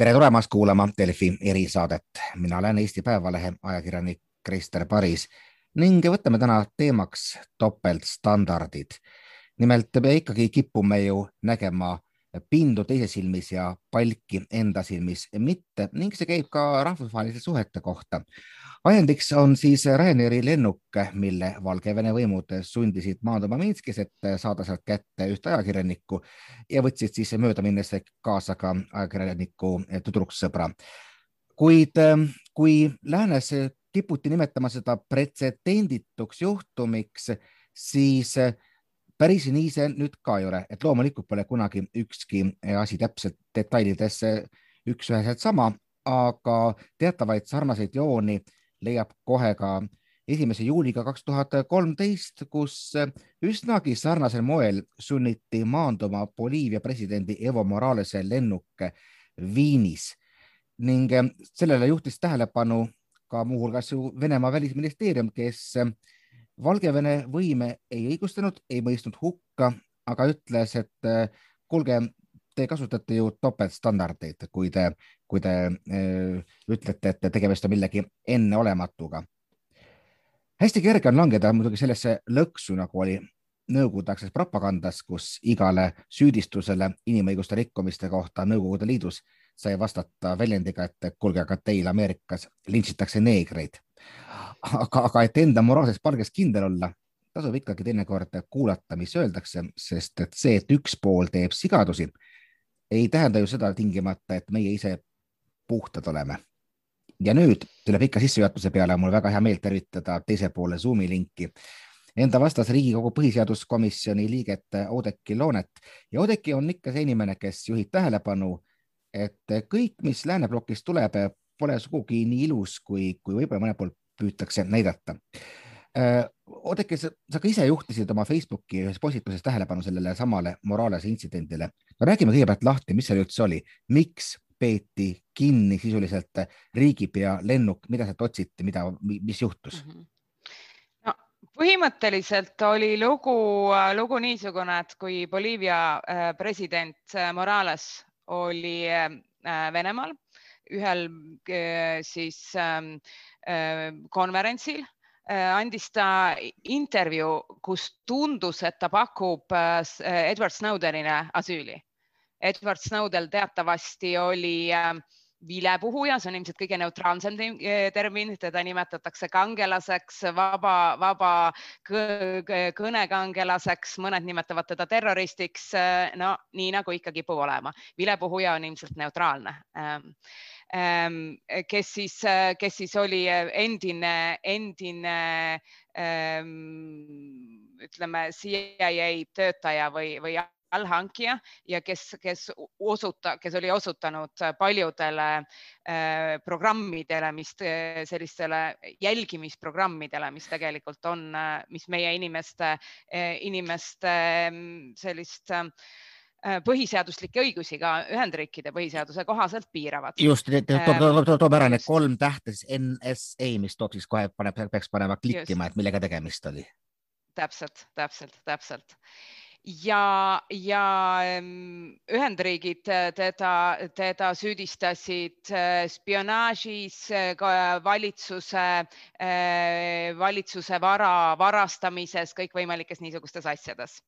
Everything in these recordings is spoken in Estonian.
tere tulemast kuulama Delfi erisaadet. mina olen Eesti Päevalehe ajakirjanik Krister Paris ning võtame täna teemaks topeltstandardid. nimelt me ikkagi kipume ju nägema pindu teise silmis ja palki enda silmis mitte ning see käib ka rahvusvaheliste suhete kohta ajendiks on siis Ryanairi lennuk, mille Valgevene võimud sundisid maanduma Minskis, et saada sealt kätte ühte ajakirjanikku ja võtsid siis mööda minnes kaasa ka ajakirjaniku tüdruksõbra. kuid kui läänes kiputi nimetama seda pretsedendituks juhtumiks, siis päris nii see nüüd ka ei ole, et loomulikult pole kunagi ükski asi täpselt detailides üks-üheselt sama, aga teatavaid sarnaseid jooni leiab kohe ka esimese juuliga kaks tuhat kolmteist, kus üsnagi sarnasel moel sunniti maanduma Boliivia presidendi Evo Moralese lennuk Viinis. Ning sellele juhtis tähelepanu ka muuhulgas ju Venemaa välisministeerium, kes Valgevene võime ei õigustanud, ei mõistnud hukka, aga ütles, et kuulge, te kasutate ju topeltstandardeid, kui te, kui te öö, ütlete, et tegemist on millegi enneolematuga. hästi kerge on langeda muidugi sellesse lõksu, nagu oli nõukogudeaegses propagandas, kus igale süüdistusele inimõiguste rikkumiste kohta Nõukogude Liidus sai vastata väljendiga, et kuulge, aga teil Ameerikas lintšitakse neegreid. aga, aga et enda moraalses palges kindel olla, tasub ikkagi teinekord kuulata, mis öeldakse, sest et see, et üks pool teeb sigadusi, ei tähenda ju seda tingimata, et meie ise puhtad oleme. ja nüüd selle pika sissejuhatuse peale on mul väga hea meel tervitada teise poole Zoomi linki enda vastas Riigikogu põhiseaduskomisjoni liiget Oudekki Loonet ja Oudekki on ikka see inimene, kes juhib tähelepanu, et kõik, mis lääneblokist tuleb, pole sugugi nii ilus, kui, kui võib-olla mõnel pool püütakse näidata. Oudekki, sa ka ise juhtisid oma Facebooki ühes postituses tähelepanu sellele samale Moralese intsidendile. No räägime kõigepealt lahti, mis seal üldse oli, miks peeti kinni sisuliselt riigipea lennuk, mida sealt otsiti, mida, mis juhtus? Mm? -hmm no põhimõtteliselt oli lugu, lugu niisugune, et kui Boliivia äh, president äh, Morales oli äh, Venemaal ühel siis ähm, konverentsil andis ta intervjuu, kus tundus, et ta pakub Edward Snowdenile asüüli. Edward Snowden teatavasti oli äh, vilepuhuja, see on ilmselt kõige neutraalsem äh, termin, teda nimetatakse kangelaseks, vaba, vaba kõnekangelaseks, mõned nimetavad teda terroristiks. Äh, no nii nagu ikka kipub olema, vilepuhuja on ilmselt neutraalne ähm, ähm, kes siis, kes siis oli endine, endine ähm, ütleme CIA töötaja või, või allhankija ja kes, kes osuta, kes oli osutanud paljudele äh, programmidele, mis äh, sellistele jälgimisprogrammidele, mis tegelikult on, äh, mis meie inimeste, inimeste mm, sellist põhiseaduslikke õigusi ka Ühendriikide põhiseaduse kohaselt piiravad. just, toob ära need kolm tähte, siis NSA, mis toob siis kohe, paneb, peaks panema klikkima, et millega tegemist oli. täpselt, täpselt, täpselt ja, ja Ühendriigid äh, teda, teda süüdistasid äh, spionaažis, äh, valitsuse, valitsuse vara varastamises, kõikvõimalikes niisugustes asjades.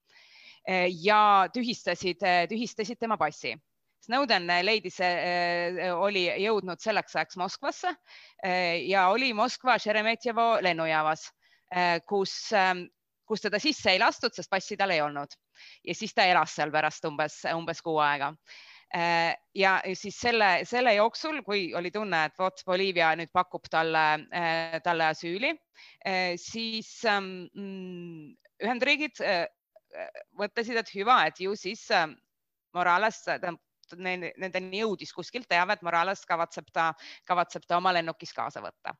ja tühistasid, tühistasid tema passi Snowden leidis, oli jõudnud selleks ajaks Moskvasse ja oli Moskva Šeremetjevo lennujaamas, kus ähm, kus teda sisse ei lastud, sest passi tal ei olnud ja siis ta elas seal pärast umbes, umbes kuu aega. Äh, ja siis selle, selle jooksul, kui oli tunne, et vot Boliivia nüüd pakub talle, äh, talle asüüli, äh, siis ähm, mm, Ühendriigid mõtlesid, et hüva, et ju siis Morales, nendeni jõudis kuskilt teave, et Morales kavatseb ta, kavatseb ta oma lennukis kaasa võtta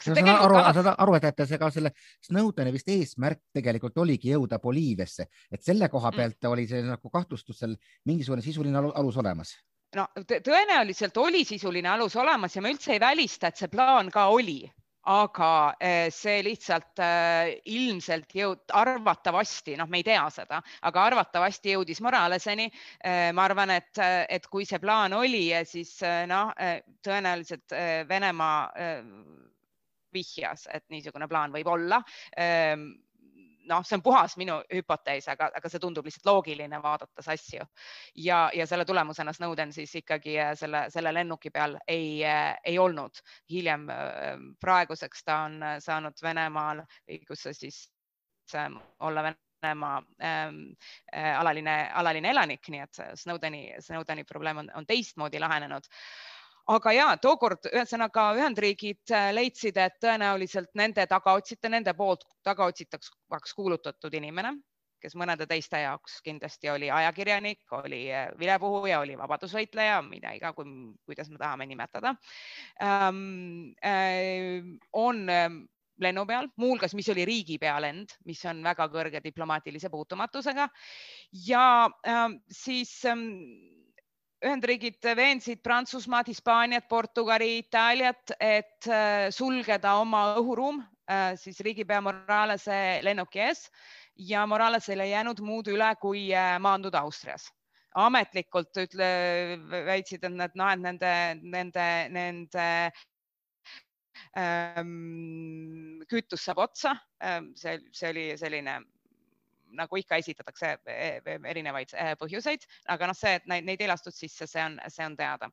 sa saad aru, saad aru, et, et ega selle Snowdeni vist eesmärk tegelikult oligi jõuda Boliiviasse, et selle koha mm. pealt mm. oli see nagu kahtlustusel mingisugune sisuline alus olemas no tõenäoliselt oli sisuline alus olemas ja ma üldse ei välista, et see plaan ka oli aga eh, see lihtsalt eh, ilmselt jõud-, arvatavasti, noh, me ei tea seda, aga arvatavasti jõudis Moraleseni. Eh, ma arvan, et, et kui see plaan oli, siis noh, tõenäoliselt Venemaa vihjas, et niisugune plaan võib olla noh, see on puhas minu hüpotees, aga, aga see tundub lihtsalt loogiline vaadates asju ja, ja selle tulemusena Snowden siis ikkagi äh, selle, selle lennuki peal ei, äh, ei olnud. hiljem äh, praeguseks ta on saanud Venemaal õiguse siis olla Venemaa ähm, alaline, alaline elanik, nii et Snowdeni, Snowdeni probleem on, on teistmoodi lahenenud aga ja tookord ühesõnaga Ühendriigid äh, leidsid, et tõenäoliselt nende tagaotsite, nende poolt tagaotsitavaks kuulutatud inimene, kes mõnede teiste jaoks kindlasti oli ajakirjanik, oli äh, vilepuhuja, oli vabadusvõitleja, mida iga, kuidas me tahame nimetada ähm,, äh, on ähm, lennu peal, muuhulgas, mis oli riigipea lend, mis on väga kõrge diplomaatilise puutumatusega. Ja äh, siis ähm, Ühendriigid veensid Prantsusmaad, Hispaaniat, Portugali, Itaaliat, et äh, sulgeda oma õhuruum äh, siis riigipea Moralese lennuki ees ja Moralesel ei jäänud muud üle, kui äh, maanduda Austrias ametlikult ütle, väitsid, et nad, noh, et nende, nende, nende ähm, kütus saab otsa. see, see oli selline nagu ikka esitatakse e, e, erinevaid e, põhjuseid, aga noh, see, et neid ei lastud sisse, see on, see on teada.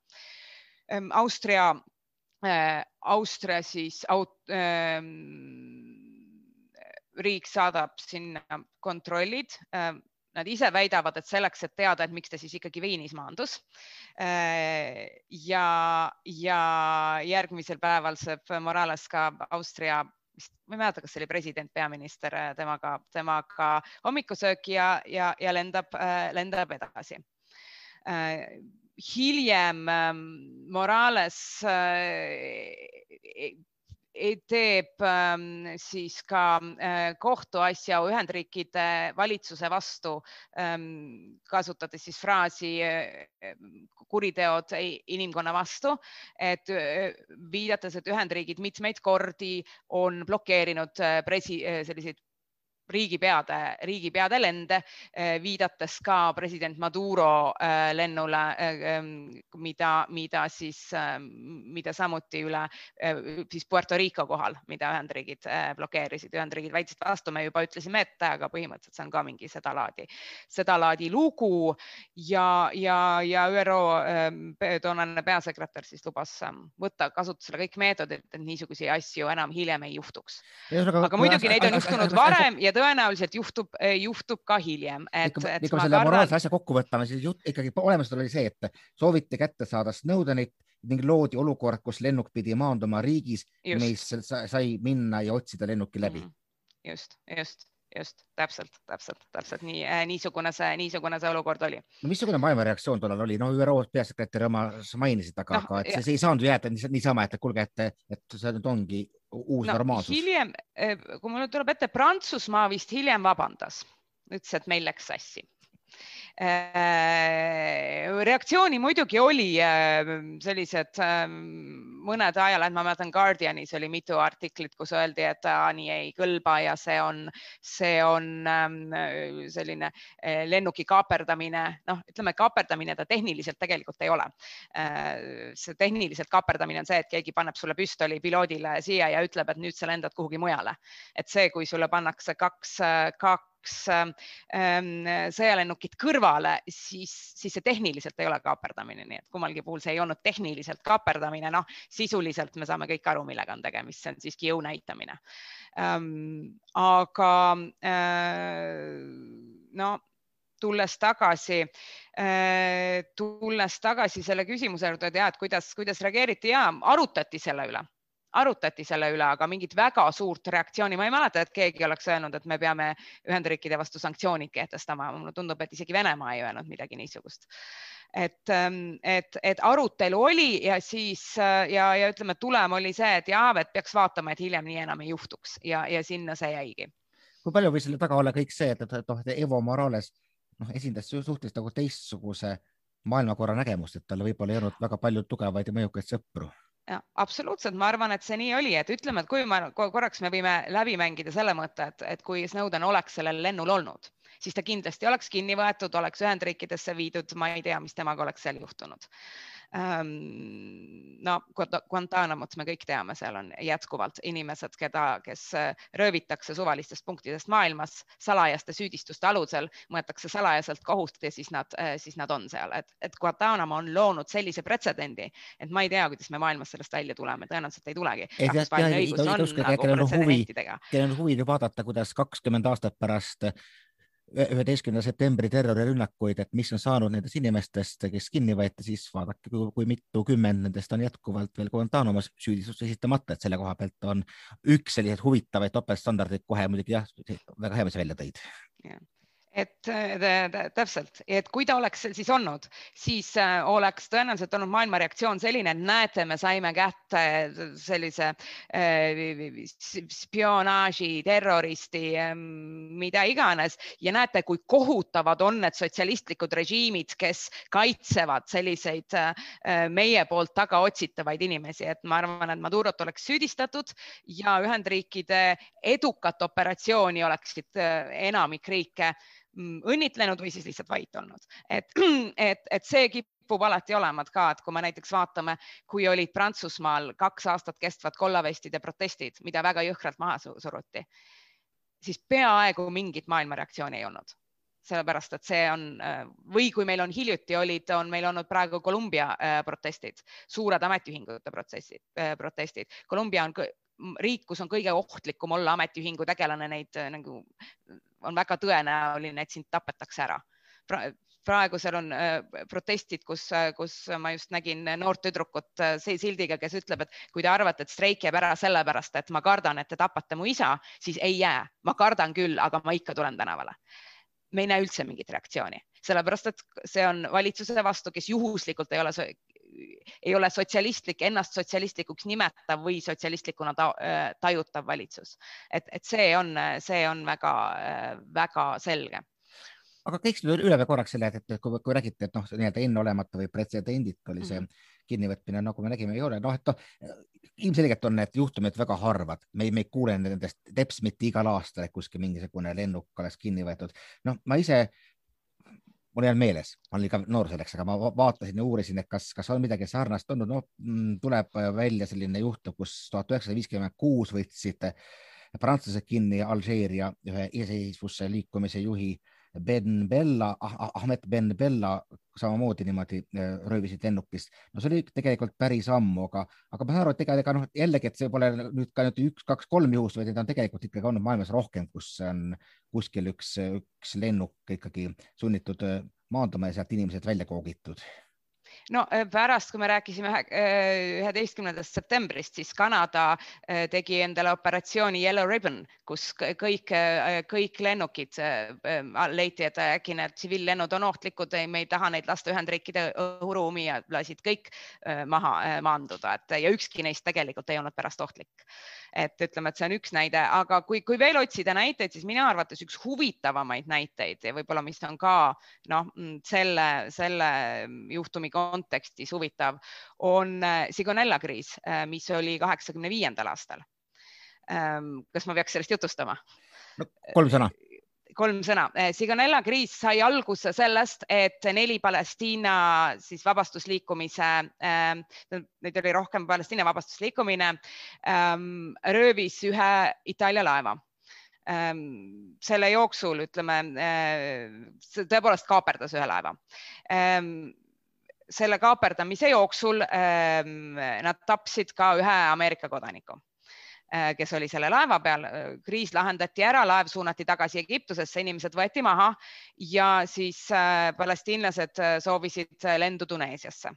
Ehm, Austria, Austria siis aut, ähm, riik saadab sinna kontrollid nad ise väidavad, et selleks, et teada, et miks ta siis ikkagi Viinis maandus. ja, ja järgmisel päeval saab Morales ka Austria vist, ma ei mäleta, kas see oli president, peaminister äh, temaga, temaga hommikusööki ja, ja, ja lendab, äh, lendab edasi. Äh, hiljem ähm, Morales teeb ähm, siis ka äh, kohtuasja Ühendriikide valitsuse vastu, ähm, kasutades siis fraasi äh, kuriteod inimkonna vastu, et äh, viidates, et Ühendriigid mitmeid kordi on blokeerinud presi-, selliseid riigipeade, riigipeade lende, eh, viidates ka president Maduro eh, lennule, eh, mida, mida siis, mida samuti üle siis Puerto Rico kohal, mida Ühendriigid blokeerisid. Ühendriigid väitsid vastu, me juba ütlesime ette, aga põhimõtteliselt see on ka mingi sedalaadi, sedalaadi lugu ja, ja, ja ÜRO toonane peasekretär siis lubas võtta kasutusele kõik meetodid, et niisuguseid asju enam hiljem ei juhtuks. aga muidugi neid on juhtunud varem ja tõenäoliselt juhtub, juhtub ka hiljem. kui me selle kardan... moraalse asja kokku võtame, siis jutt ikkagi olemusel oli see, et sooviti kätte saada Snowdenit ning loodi olukord, kus lennuk pidi maanduma riigis, mis sai minna ja otsida lennuki läbi mm. -hmm. just, just just täpselt, täpselt, täpselt nii äh,, niisugune see, niisugune see olukord oli. no missugune maailma reaktsioon tollal oli, no ÜRO peasekretäri oma mainisid, aga no,, aga et see, see ei saanud jääda niisama, et kuulge, et, et see nüüd ongi uus no, normaalsus. hiljem, eh, kui mul tuleb ette, Prantsusmaa vist hiljem vabandas, ütles, et meil läks sassi reaktsiooni muidugi oli äh, sellised ähm, mõned ajalehed, ma mäletan Guardianis oli mitu artiklit, kus öeldi, et nii ei kõlba ja see on, see on ähm, selline äh, lennuki kaaperdamine, noh, ütleme kaaperdamine ta tehniliselt tegelikult ei ole. see tehniliselt kaaperdamine on see, et keegi paneb sulle püstoli piloodile siia ja ütleb, et nüüd sa lendad kuhugi mujale. et see, kui sulle pannakse kaks, kaks kaks ähm, sõjalennukit kõrvale, siis, siis see tehniliselt ei ole kaaperdamine, nii et kummalgi puhul see ei olnud tehniliselt kaaperdamine, noh, sisuliselt me saame kõik aru, millega on tegemist, see on siiski jõu näitamine ähm,. aga äh, no tulles tagasi äh,, tulles tagasi selle küsimuse juurde, et ja, et kuidas, kuidas reageeriti ja arutati selle üle arutati selle üle, aga mingit väga suurt reaktsiooni ma ei mäleta, et keegi oleks öelnud, et me peame Ühendriikide vastu sanktsioonid kehtestama. mulle tundub, et isegi Venemaa ei öelnud midagi niisugust. et, ähm, et, et arutelu oli ja siis ja, ja ütleme, tulem oli see, et jaa, et peaks vaatama, et hiljem nii enam ei juhtuks ja, ja sinna see jäigi. kui palju võis selle taga olla kõik see, et, et noh, Evo Morales noh, esindas suhteliselt nagu teistsuguse maailmakorra nägemust, et tal võib-olla ei olnud väga palju tugevaid ja mõjukaid sõpru jah, absoluutselt, ma arvan, et see nii oli, et ütleme, et kui me korraks me võime läbi mängida selle mõtte, et, et kui Snowden oleks sellel lennul olnud, siis ta kindlasti oleks kinni võetud, oleks Ühendriikidesse viidud, ma ei tea, mis temaga oleks seal juhtunud. Ehm, no Guantanamot me kõik teame, seal on jätkuvalt inimesed, keda, kes äh, röövitakse suvalistest punktidest maailmas salajaste süüdistuste alusel, mõetakse salajaselt kohust ja siis nad, äh, siis nad on seal, et, et Guantanamo on loonud sellise pretsedendi, et ma ei tea, kuidas me maailmas sellest välja tuleme, tõenäoliselt ei tulegi. huvi, kellel on huvi vaadata, kuidas kakskümmend aastat pärast üheteistkümnenda septembri terrorirünnakuid, et mis on saanud nendest inimestest, kes kinni võeti, siis vaadake, kui mitukümmend nendest on jätkuvalt veel Guantanamo's süüdistust esitamata, et selle koha pealt on üks selliseid huvitavaid topeltstandardeid kohe muidugi jah, väga hea, mis sa välja tõid et täpselt, et kui ta oleks siis olnud, siis äh, oleks tõenäoliselt olnud maailma reaktsioon selline, et näete, me saime kätte sellise äh, spionaaži, terroristi, ähm, mida iganes. Ja näete, kui kohutavad on need sotsialistlikud režiimid, kes kaitsevad selliseid äh, meie poolt taga otsitavaid inimesi, et ma arvan, et Madurot oleks süüdistatud ja Ühendriikide edukat operatsiooni oleksid enamik riike õnnitlenud või siis lihtsalt vait olnud, et, et, et see kipub alati olema ka, et kui me näiteks vaatame, kui olid Prantsusmaal kaks aastat kestvad kollavestide protestid, mida väga jõhkralt maha suruti, siis peaaegu mingit maailma reaktsiooni ei olnud sellepärast et see on või kui meil on hiljuti olid, on meil olnud praegu Kolumbia äh, protestid, suured ametiühingute protsessid, äh, protestid. Kolumbia on riik, kus on kõige ohtlikum olla ametiühingu tegelane, neid äh, nagu on väga tõenäoline, et sind tapetakse ära. Praegu seal on äh, protestid, kus, äh, kus ma just nägin noort tüdrukut sildiga, kes ütleb, et kui te arvate, et streik jääb ära sellepärast, et ma kardan, et te tapate mu isa, siis ei jää, ma kardan küll, aga ma ikka tulen tänavale. me ei näe üldse mingit reaktsiooni, sellepärast et see on valitsuse vastu, kes juhuslikult ei ole ei ole sotsialistlik, ennast sotsialistlikuks nimetav või sotsialistlikuna ta, tajutav valitsus. et, et see on, see on väga-väga selge aga käiks nüüd üle veel korraks selle, et, kui, kui räägite, et noh, nii-öelda enneolematu või pretsedenditu oli see mm -hmm. kinnivõtmine, nagu me nägime, ei ole, noh, et noh, ilmselgelt on need juhtumid väga harvad, me ei, me ei kuule nendest teps mitte igal aastal, et kuskil mingisugune lennuk oleks kinni võetud. noh, ma ise mul ei olnud meeles, ma olin ikka noor selleks, aga ma vaatasin ja uurisin, et kas, kas on midagi sarnast olnud, no mm, tuleb välja selline juhtum, kus tuhat üheksasada viiskümmend kuus võtsid prantslased kinni Alžeeria ühe iseseisvuse liikumise juhi Ben Bella ah,, Ahmed Ben Bella samamoodi niimoodi äh, röövisid lennukist. no see oli tegelikult päris ammu, aga, aga ma saan aru, et ega, ega noh, jällegi, et see pole nüüd ka nüüd üks, kaks, kolm juhust, vaid neid on tegelikult ikkagi olnud maailmas rohkem, kus on kuskil üks, üks lennuk ikkagi sunnitud äh, maanduma ja sealt inimesed välja koogitud no äh, pärast, kui me rääkisime äh, üheteistkümnendast septembrist, siis Kanada äh, tegi endale operatsiooni Yellow Ribbon, kus kõik, kõik lennukid leiti, et äkki need tsiviillennud on ohtlikud, me ei taha neid lasta Ühendriikide õhuruumi ja lasid kõik maha maanduda, et ja ükski neist tegelikult ei olnud pärast ohtlik et ütleme, et see on üks näide, aga kui, kui veel otsida näiteid, siis minu arvates üks huvitavamaid näiteid ja võib-olla, mis on ka noh, mm, selle, selle juhtumi kontekstis huvitav, on äh, Sigonella kriis, äh, mis oli kaheksakümne viiendal aastal. Ähm, kas ma peaks sellest jutustama no,? kolm sõna kolm sõna. Eh, Sigonella kriis sai alguse sellest, et neli Palestiina siis vabastusliikumise äh,, neid oli rohkem, Palestiina vabastusliikumine ähm, röövis ühe Itaalia laeva ähm,. selle jooksul ütleme äh,, tõepoolest kaaperdas ühe laeva ähm, selle kaaperdamise jooksul nad tapsid ka ühe Ameerika kodaniku kes oli selle laeva peal. Äh, kriis lahendati ära, laev suunati tagasi Egiptusesse, inimesed võeti maha ja siis äh, palestiinlased soovisid lendu Tuneesiasse.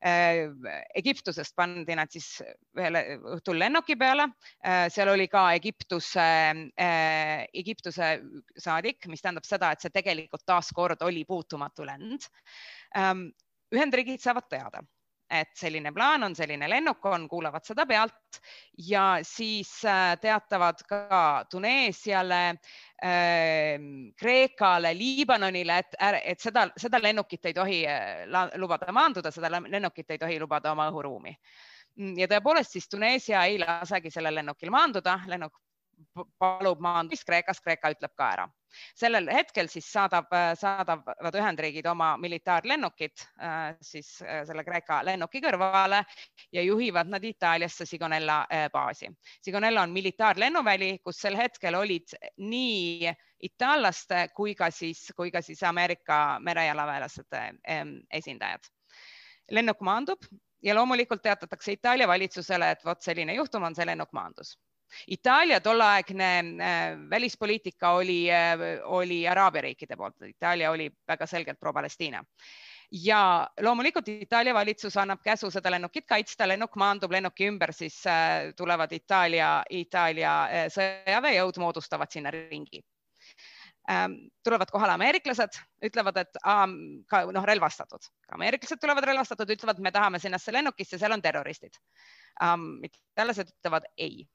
Egiptusest pandi nad siis ühele õhtul lennuki peale, seal oli ka Egiptuse, Egiptuse saadik, mis tähendab seda, et see tegelikult taaskord oli puutumatu lend. Ähm, Ühendriigid saavad teada et selline plaan on, selline lennuk on, kuulavad seda pealt. Ja siis äh, teatavad ka Tuneesiale äh,, Kreekale, Liibanonile, et, et seda, seda lennukit ei tohi äh, lubada maanduda, seda lennukit ei tohi lubada oma õhuruumi. Ja tõepoolest siis Tuneesia ei lasegi sellel lennukil maanduda, lennuk palub maandumist Kreekas, Kreeka ütleb ka ära. sellel hetkel siis saadab, saadavad Ühendriigid oma militaarlennukid äh, siis äh, selle Kreeka lennuki kõrvale ja juhivad nad Itaaliasse Sigonella äh, baasi. Sigonella on militaarlennuväli, kus sel hetkel olid nii itaallaste kui ka siis, kui ka siis Ameerika merejalaväelased esindajad. lennuk maandub ja loomulikult teatatakse Itaalia valitsusele, et vot selline juhtum on, see lennuk maandus Itaalia tolleaegne äh, välispoliitika oli, äh, oli Araabia riikide poolt, Itaalia oli väga selgelt pro-Palestiina ja loomulikult Itaalia valitsus annab käsu seda lennukit kaitsta, lennuk maandub, lennuki ümber siis äh, tulevad Itaalia, Itaalia sõjaväejõud moodustavad sinna ringi ähm,. tulevad kohale ameeriklased, ütlevad, et ka noh, relvastatud, ameeriklased tulevad relvastatud, ütlevad, me tahame sinnasse lennukisse, seal on terroristid ähm,. itaallased ütlevad ei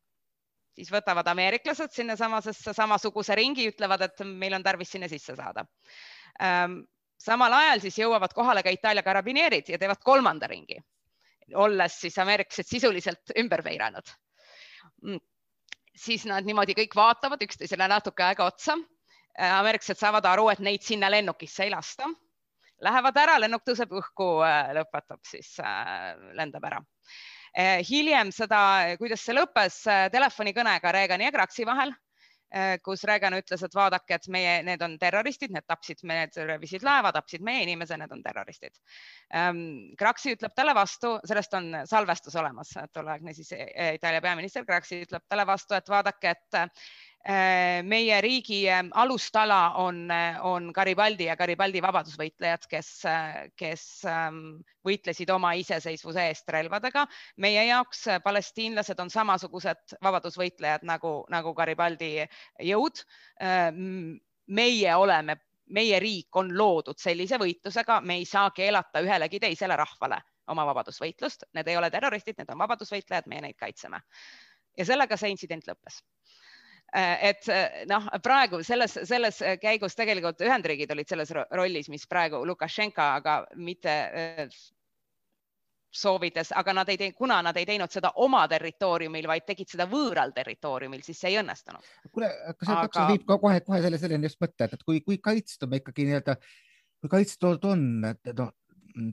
siis võtavad ameeriklased sinnasamasesse samasuguse ringi, ütlevad, et meil on tarvis sinna sisse saada. Ähm, samal ajal siis jõuavad kohale ka Itaalia karabineerid ja teevad kolmanda ringi, olles siis ameeriklased sisuliselt ümber veeranud. Mm. siis nad niimoodi kõik vaatavad üksteisele natuke aega otsa. Äh, ameeriklased saavad aru, et neid sinna lennukisse ei lasta. Lähevad ära, lennuk tõuseb õhku, äh, lõpetab siis, äh, lendab ära hiljem seda, kuidas see lõppes eh, telefonikõnega Reagani ja Kraksi vahel, eh, kus Reagan ütles, et vaadake, et meie, need on terroristid, need tapsid, need röövisid laeva, tapsid meie inimese, need on terroristid. Ehm, Kraksi ütleb talle vastu, sellest on salvestus olemas, tolleaegne siis Itaalia peaminister Kraksi ütleb talle vastu, et vaadake, et meie riigi äh, alustala on, äh, on Garibaldi ja Garibaldi vabadusvõitlejad, kes, kes ähm, võitlesid oma iseseisvuse eest relvadega. meie jaoks palestiinlased on samasugused vabadusvõitlejad nagu, nagu Garibaldi jõud. meie oleme, meie riik on loodud sellise võitlusega, me ei saa keelata ühelegi teisele rahvale oma vabadusvõitlust, need ei ole terroristid, need on vabadusvõitlejad, meie neid kaitseme. ja sellega see intsident lõppes Äh, et äh, noh, praegu selles, selles käigus tegelikult Ühendriigid olid selles rollis, mis praegu Lukašenka, aga mitte äh, soovides, aga nad ei teinud, kuna nad ei teinud seda oma territooriumil, vaid tegid seda võõral territooriumil, siis see ei õnnestunud. kuule, kas see aga... viib ka kohe, kohe selle, selleni just mõte, et kui, kui kaitstud me ikkagi nii-öelda, kui kaitstud on, et noh,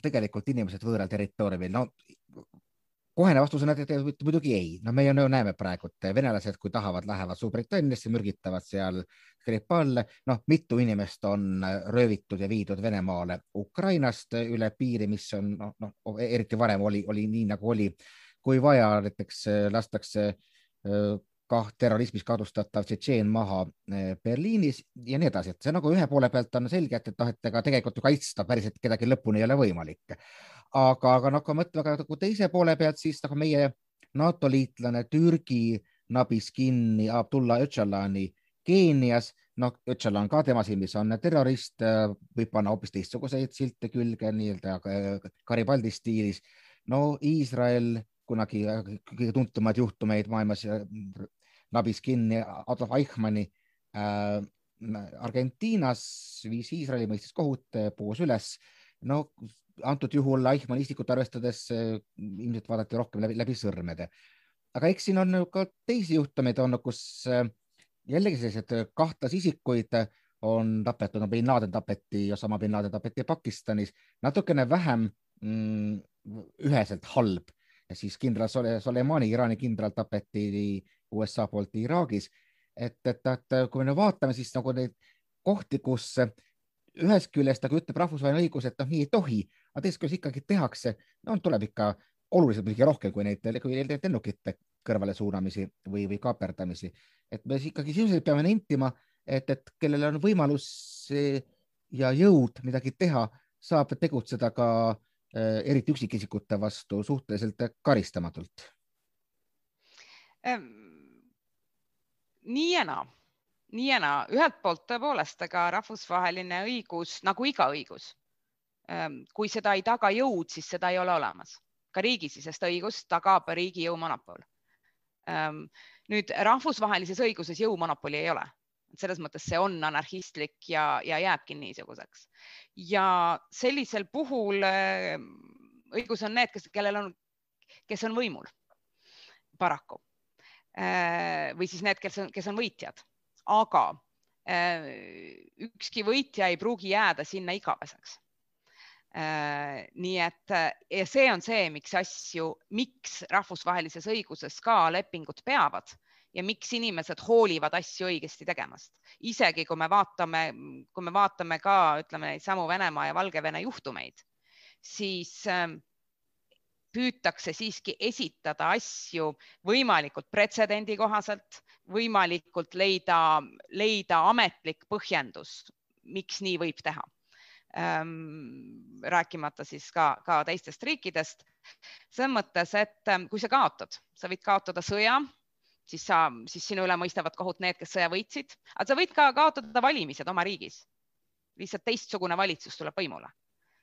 tegelikult inimesed võõral territooriumil, no kohene vastus on, et muidugi ei, no me ju näeme praegu, et venelased, kui tahavad, lähevad Suurbritanniasse, mürgitavad seal Skripale, noh, mitu inimest on röövitud ja viidud Venemaale Ukrainast üle piiri, mis on noh, noh, eriti varem oli, oli nii nagu oli, kui vaja, näiteks lastakse kah terrorismis kahtlustatav Tšetšeen maha Berliinis ja nii edasi, et see nagu ühe poole pealt on selge, et, et noh, et ega tegelikult ju kaitsta päriselt kedagi lõpuni ei ole võimalik aga, aga noh, kui mõtleme nagu teise poole pealt, siis nagu meie NATO liitlane Türgi nabis kinni Abdullah Öcalani Keenias, noh, Öcalan ka tema silmis on terrorist, võib panna hoopis teistsuguseid silte külge nii-öelda Garibaldi stiilis. no Iisrael kunagi kõige tuntumaid juhtumeid maailmas nabis kinni Adolf Eichmanni äh, Argentiinas, viis Iisraeli mõistis kohut, puhus üles. no antud juhul Eichmann isikut arvestades eh, ilmselt vaadati rohkem läbi, läbi sõrmede. aga eks siin on ka teisi juhtumeid olnud, kus eh, jällegi sellised kahtlasisikuid on tapetud, no bin Laden tapeti, Osama bin Laden tapeti Pakistanis, natukene vähem mm, üheselt halb ja siis kindral Soleimani, Iraani kindral tapeti USA poolt Iraagis. et, et, et kui me nüüd vaatame, siis nagu neid kohti, kus ühest küljest nagu ütleb rahvusvaheline õigus, et noh, nii ei tohi, aga teisest küljest ikkagi tehakse, no tuleb ikka oluliselt muidugi rohkem kui neid, kui neid lennukite kõrvale suunamisi või, või kaaperdamisi. et me ikkagi sisuliselt peame nentima, et, et kellel on võimalus ja jõud midagi teha, saab tegutseda ka äh, eriti üksikisikute vastu suhteliselt karistamatult ähm,. nii ja naa nii ja naa, ühelt poolt tõepoolest, ega rahvusvaheline õigus nagu iga õigus, kui seda ei taga jõud, siis seda ei ole olemas. ka riigisisest õigust tagab riigi jõumonopol. Ähm, nüüd rahvusvahelises õiguses jõumonopoli ei ole, selles mõttes see on anarhistlik ja, ja jääbki niisuguseks. ja sellisel puhul ähm, õigus on need, kes, kellel on kes on võimul, paraku. või siis need, kes on, kes on võitjad, aga ükski võitja ei pruugi jääda sinna igaveseks nii et ja see on see, miks asju, miks rahvusvahelises õiguses ka lepingud peavad ja miks inimesed hoolivad asju õigesti tegemast. isegi kui me vaatame, kui me vaatame ka, ütleme neid samu Venemaa ja Valgevene juhtumeid, siis ähm, püütakse siiski esitada asju võimalikult pretsedendi kohaselt, võimalikult leida, leida ametlik põhjendus, miks nii võib teha. Rääkimata siis ka, ka teistest riikidest. selles mõttes, et ähm, kui sa kaotad, sa võid kaotada sõja siis sa, siis sinu üle mõistavad kohut need, kes sõja võitsid, aga sa võid ka kaotada valimised oma riigis. lihtsalt teistsugune valitsus tuleb võimule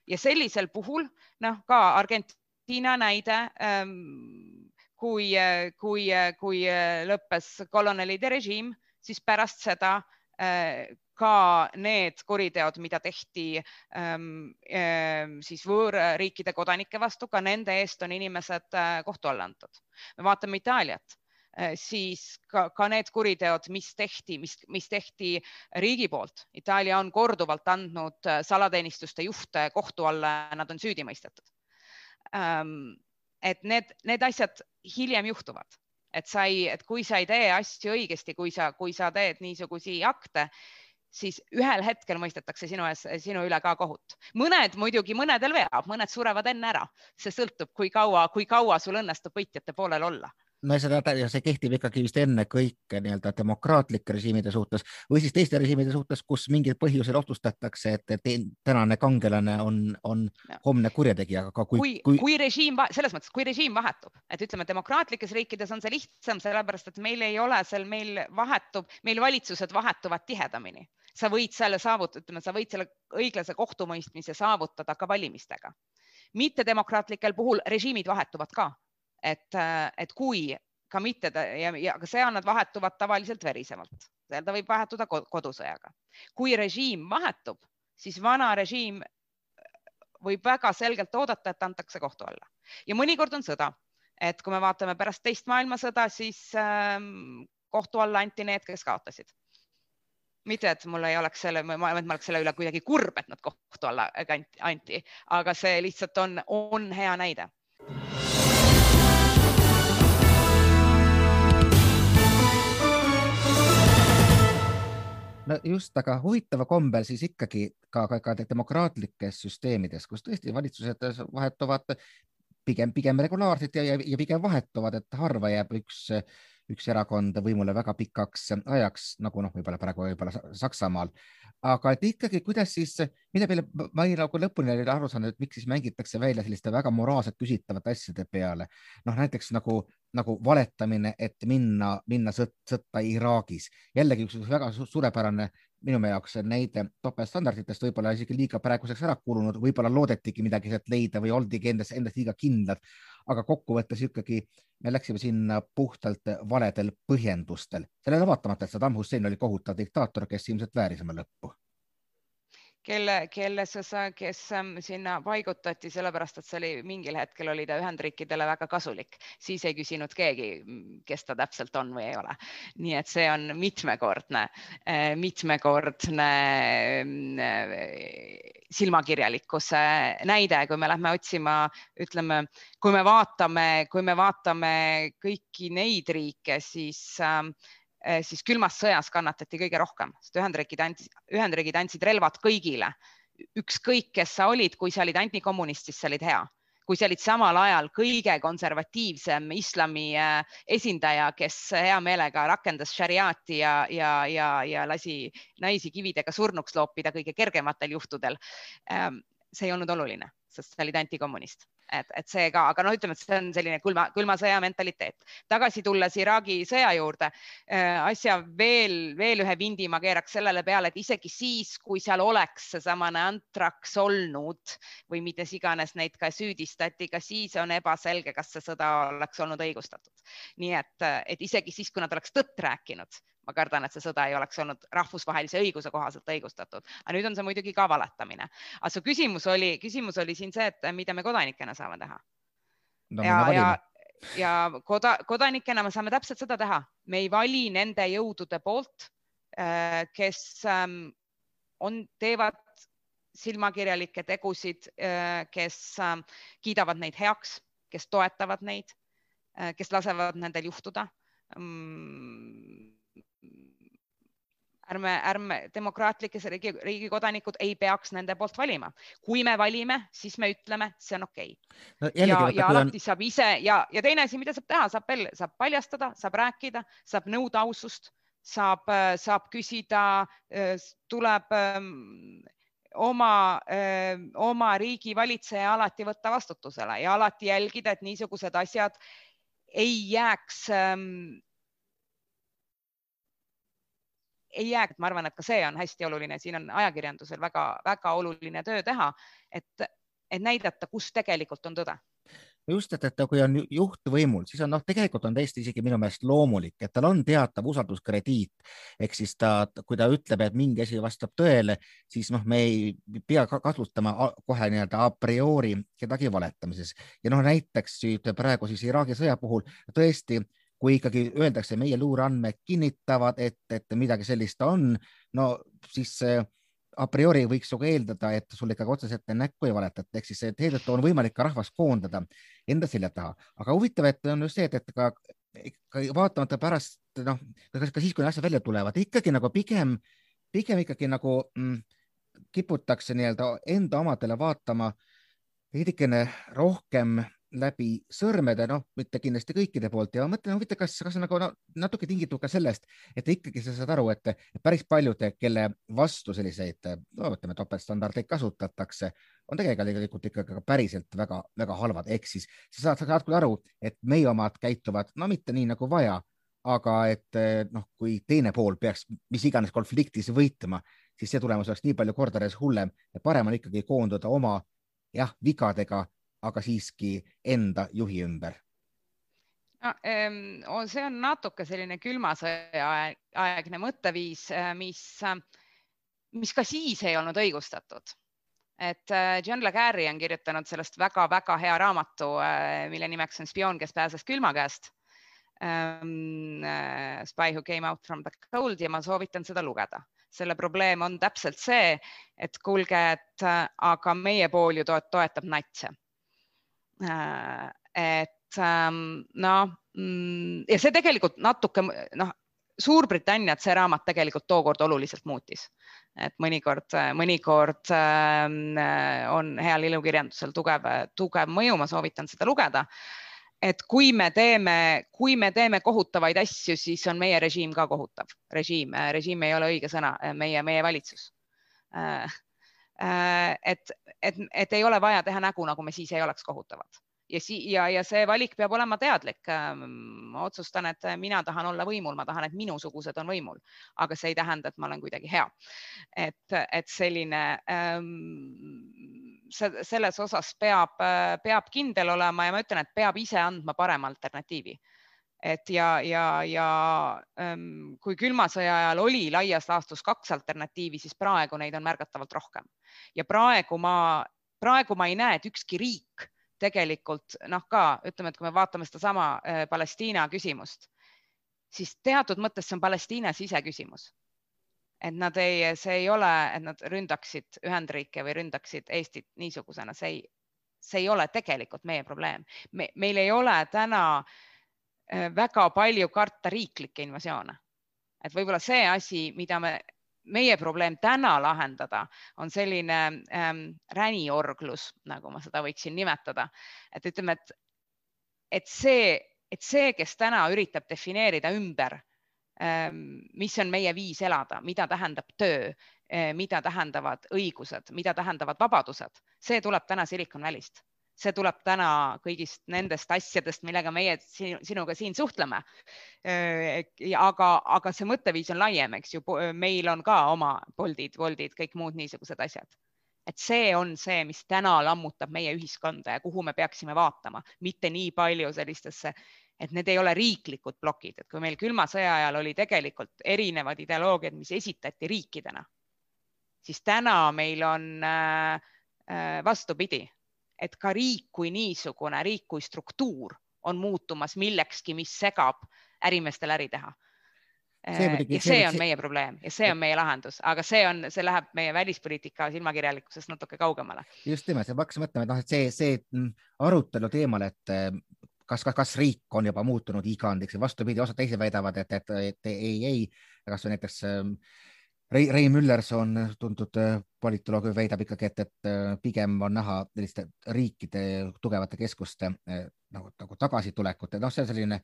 ja sellisel puhul noh, ka Argentiina näide ähm, kui, kui, kui lõppes kolonelide režiim, siis pärast seda äh, ka need kuriteod, mida tehti ähm, äh, siis võõrriikide kodanike vastu, ka nende eest on inimesed äh, kohtu alla antud. me vaatame Itaaliat Äh, siis ka, ka need kuriteod, mis tehti, mis, mis tehti riigi poolt. Itaalia on korduvalt andnud äh, salateenistuste juhte kohtu alla nad on süüdi mõistetud. Ähm, et need, need asjad hiljem juhtuvad, et sa ei, et kui sa ei tee asju õigesti, kui sa, kui sa teed niisugusi akte, siis ühel hetkel mõistetakse sinu ees, sinu üle ka kohut. mõned muidugi, mõnedel veab, mõned surevad enne ära, see sõltub, kui kaua, kui kaua sul õnnestub võitjate poolel olla no seda, see kehtib ikkagi vist ennekõike nii-öelda demokraatlike režiimide suhtes või siis teiste režiimide suhtes, kus mingil põhjusel otsustatakse, et, tänane kangelane on, on homne kurjategija, aga kui, kui, kui... kui režiim, selles mõttes, kui režiim vahetub, et ütleme, demokraatlikes riikides on see lihtsam, sellepärast et meil ei ole seal, meil vahetub, meil valitsused vahetuvad tihedamini. sa võid selle saavutada, ütleme, sa võid selle õiglase kohtumõistmise saavutada ka valimistega. mittedemokraatlikel puhul režiimid vahetuvad ka et, et kui ka mitte ja, ja ka seal nad vahetuvad tavaliselt verisemalt, seal ta võib vahetuda kodusõjaga. kui režiim vahetub, siis vana režiim võib väga selgelt oodata, et antakse kohtu alla. Ja mõnikord on sõda, et kui me vaatame pärast teist maailmasõda, siis ähm, kohtu alla anti need, kes kaotasid. Mitte, et mul ei oleks selle, ma oleks selle üle kuidagi kurb, et nad kohtu alla anti, aga see lihtsalt on, on hea näide no just, aga huvitaval kombel siis ikkagi ka, ka, ka demokraatlikes süsteemides, kus tõesti valitsused vahetuvad pigem, pigem regulaarselt ja, ja, ja pigem vahetuvad, et harva jääb üks, üks erakond võimule väga pikaks ajaks, nagu noh, võib-olla praegu võib-olla Saksamaal aga et ikkagi, kuidas siis, mida peale, ma ei nagu lõpuni aru saanud, et miks siis mängitakse välja selliste väga moraalselt küsitavate asjade peale. noh, näiteks nagu, nagu valetamine, et minna, minna sõt, sõtta Iraagis. jällegi üks väga suurepärane minu jaoks näide topeltstandarditest, võib-olla isegi liiga praeguseks ära kulunud, võib-olla loodetigi midagi sealt leida või oldigi endas, endast liiga kindlad. aga kokkuvõttes ikkagi me läksime sinna puhtalt valedel põhjendustel, sellele vaatamata, et Saddam Hussein oli kohutav diktaator, kes ilmselt vääris oma lõppu kelle, sa, kes ähm, sinna paigutati, sellepärast et see oli mingil hetkel oli ta Ühendriikidele väga kasulik, siis ei küsinud keegi, kes ta täpselt on või ei ole. nii et see on mitmekordne, äh, mitmekordne äh, silmakirjalikkuse näide, kui me lähme otsima, ütleme, kui me vaatame, kui me vaatame kõiki neid riike, siis äh, siis külmas sõjas kannatati kõige rohkem, sest Ühendriigid andsid, Ühendriigid andsid relvad kõigile, ükskõik, kes sa olid, kui sa olid antikommunist, siis sa olid hea kui sa olid samal ajal kõige konservatiivsem islami eh, esindaja, kes hea meelega rakendas šariaati ja, ja, ja, ja lasi naisi kividega surnuks loopida kõige kergematel juhtudel. Ehm, see ei olnud oluline, sest sa olid antikommunist et, et see ka, aga noh, ütleme, et see on selline külma, külma sõja mentaliteet. tagasi tulles Iraagi sõja juurde äh,, asja veel, veel ühe vindi ma keeraks sellele peale, et isegi siis, kui seal oleks seesamane antraks olnud või milles iganes neid ka süüdistati, ka siis on ebaselge, kas see sõda oleks olnud õigustatud. nii et, et isegi siis, kui nad oleks tõtt rääkinud, ma kardan, et see sõda ei oleks olnud rahvusvahelise õiguse kohaselt õigustatud, aga nüüd on see muidugi ka valetamine. aga su küsimus oli, küsimus oli siin see, et mida me kodanikena saame teha. No, ja, ja, ja koda, kodanikena me saame täpselt seda teha, me ei vali nende jõudude poolt, äh, kes ähm, on, teevad silmakirjalikke tegusid, äh, kes ähm, kiidavad neid heaks, kes toetavad neid, kes lasevad nendel juhtuda. Mm, ärme, ärme demokraatlikes riigi, riigi kodanikud ei peaks nende poolt valima. kui me valime, siis me ütleme, see on okei okay. no,. ja, ja alati on... saab ise ja, ja teine asi, mida saab teha, saab veel, saab paljastada, saab rääkida, saab nõuda ausust, saab, saab küsida, tuleb ähm, oma, oma riigi valitseja alati võtta vastutusele ja alati jälgida, et niisugused asjad ei jääks ähm, ei jää, ma arvan, et ka see on hästi oluline, siin on ajakirjandusel väga-väga oluline töö teha, et, et näidata, kus tegelikult on tõde just, et, et kui on juht võimul, siis on noh, tegelikult on täiesti isegi minu meelest loomulik, et tal on teatav usalduskrediit. ehk siis ta, kui ta ütleb, et mingi asi vastab tõele, siis noh, me ei pea kasutama kohe nii-öelda a priori kedagi valetamises ja noh, näiteks praegu siis Iraagi sõja puhul tõesti kui ikkagi öeldakse, meie luureandmed kinnitavad, et, et midagi sellist on, no siis a priori võiks nagu eeldada, et sul ikkagi otseselt näkku ei valetata, ehk siis seetõttu on võimalik ka rahvast koondada enda selja taha. aga huvitav, et on just see, et, et ka, ka vaatamata pärast noh, ka siis, kui asjad välja tulevad, ikkagi nagu pigem, pigem ikkagi nagu mm, kiputakse nii-öelda enda omadele vaatama veidikene rohkem läbi sõrmede, noh, mitte kindlasti kõikide poolt. Ja mõtlen, huvitav, kas, kas nagu no, natuke tingitud ka sellest, et ikkagi sa saad aru, et päris paljud, kelle vastu selliseid, no ütleme, topeltstandardeid kasutatakse, on tegelikult ikkagi päriselt väga-väga halvad, ehk siis sa saad, sa saad küll aru, et meie omad käituvad, no mitte nii nagu vaja, aga et noh, kui teine pool peaks mis iganes konfliktis võitma, siis see tulemus oleks nii palju kordades hullem ja parem on ikkagi koonduda oma jah, vigadega aga siiski enda juhi ümber no,? see on natuke selline külma sõja aegne mõtteviis, äh, mis, mis ka siis ei olnud õigustatud. et äh, John Le Carre on kirjutanud sellest väga-väga hea raamatu, mille nimeks on Spioon, kes pääses külma käest. Spy who came out from the cold ja ma soovitan seda lugeda selle probleem on täpselt see, et kuulge, et aga meie pool ju toetab natse et ähm, noh, ja see tegelikult natuke noh, Suurbritanniat see raamat tegelikult tookord oluliselt muutis, et mõnikord, mõnikord ähm, on heal ilukirjandusel tugev, tugev mõju, ma soovitan seda lugeda. et kui me teeme, kui me teeme kohutavaid asju, siis on meie režiim ka kohutav. režiim, režiim ei ole õige sõna, meie, meie valitsus äh, Äh, et, et, et ei ole vaja teha nägu, nagu me siis ei oleks kohutavad ja si- ja, ja see valik peab olema teadlik. Ähm, ma otsustan, et mina tahan olla võimul, ma tahan, et minusugused on võimul, aga see ei tähenda, et ma olen kuidagi hea. et, et selline ähm, selles osas peab, peab kindel olema ja ma ütlen, et peab ise andma parema alternatiivi et ja, ja, ja ähm, kui külma sõja ajal oli laias laastus kaks alternatiivi, siis praegu neid on märgatavalt rohkem ja praegu ma, praegu ma ei näe, et ükski riik tegelikult noh, ka ütleme, et kui me vaatame sedasama äh, Palestiina küsimust, siis teatud mõttes see on Palestiina siseküsimus. et nad ei, see ei ole, et nad ründaksid Ühendriike või ründaksid Eestit niisugusena, see ei, see ei ole tegelikult meie probleem me,. meil ei ole täna äh, väga palju karta riiklikke invasioone. et võib-olla see asi, mida me, meie probleem täna lahendada, on selline ähm, räniorglus, nagu ma seda võiksin nimetada, et ütleme, et, et see, et see, kes täna üritab defineerida ümber ähm,, mis on meie viis elada, mida tähendab töö äh,, mida tähendavad õigused, mida tähendavad vabadused, see tuleb täna Silicon Valley'st see tuleb täna kõigist nendest asjadest, millega meie sinuga siin suhtleme. aga, aga see mõtteviis on laiem, eks ju, meil on ka oma Boltid, Woldid, kõik muud niisugused asjad. et see on see, mis täna lammutab meie ühiskonda ja kuhu me peaksime vaatama, mitte nii palju sellistesse et need ei ole riiklikud plokid, et kui meil külma sõja ajal oli tegelikult erinevad ideoloogiad, mis esitati riikidena, siis täna meil on äh, vastupidi et ka riik kui niisugune, riik kui struktuur on muutumas millekski, mis segab ärimeestel äri teha. See muidugi, ja see, see on see... meie probleem ja see on meie lahendus, aga see on, see läheb meie välispoliitika silmakirjalikkusest natuke kaugemale. just nimelt, ma hakkasin mõtlema, et noh, et see, see mm, arutelu teemal, et kas, kas, kas riik on juba muutunud igandiks ja vastupidi, osad teised väidavad, et, et, et ei, ei, kasvõi näiteks ähm, Rei, Rei Müllerson, tuntud äh, politoloog, väidab ikkagi, et, et äh, pigem on näha selliste riikide tugevate keskuste äh, nagu, nagu tagasitulekut ja noh, see on selline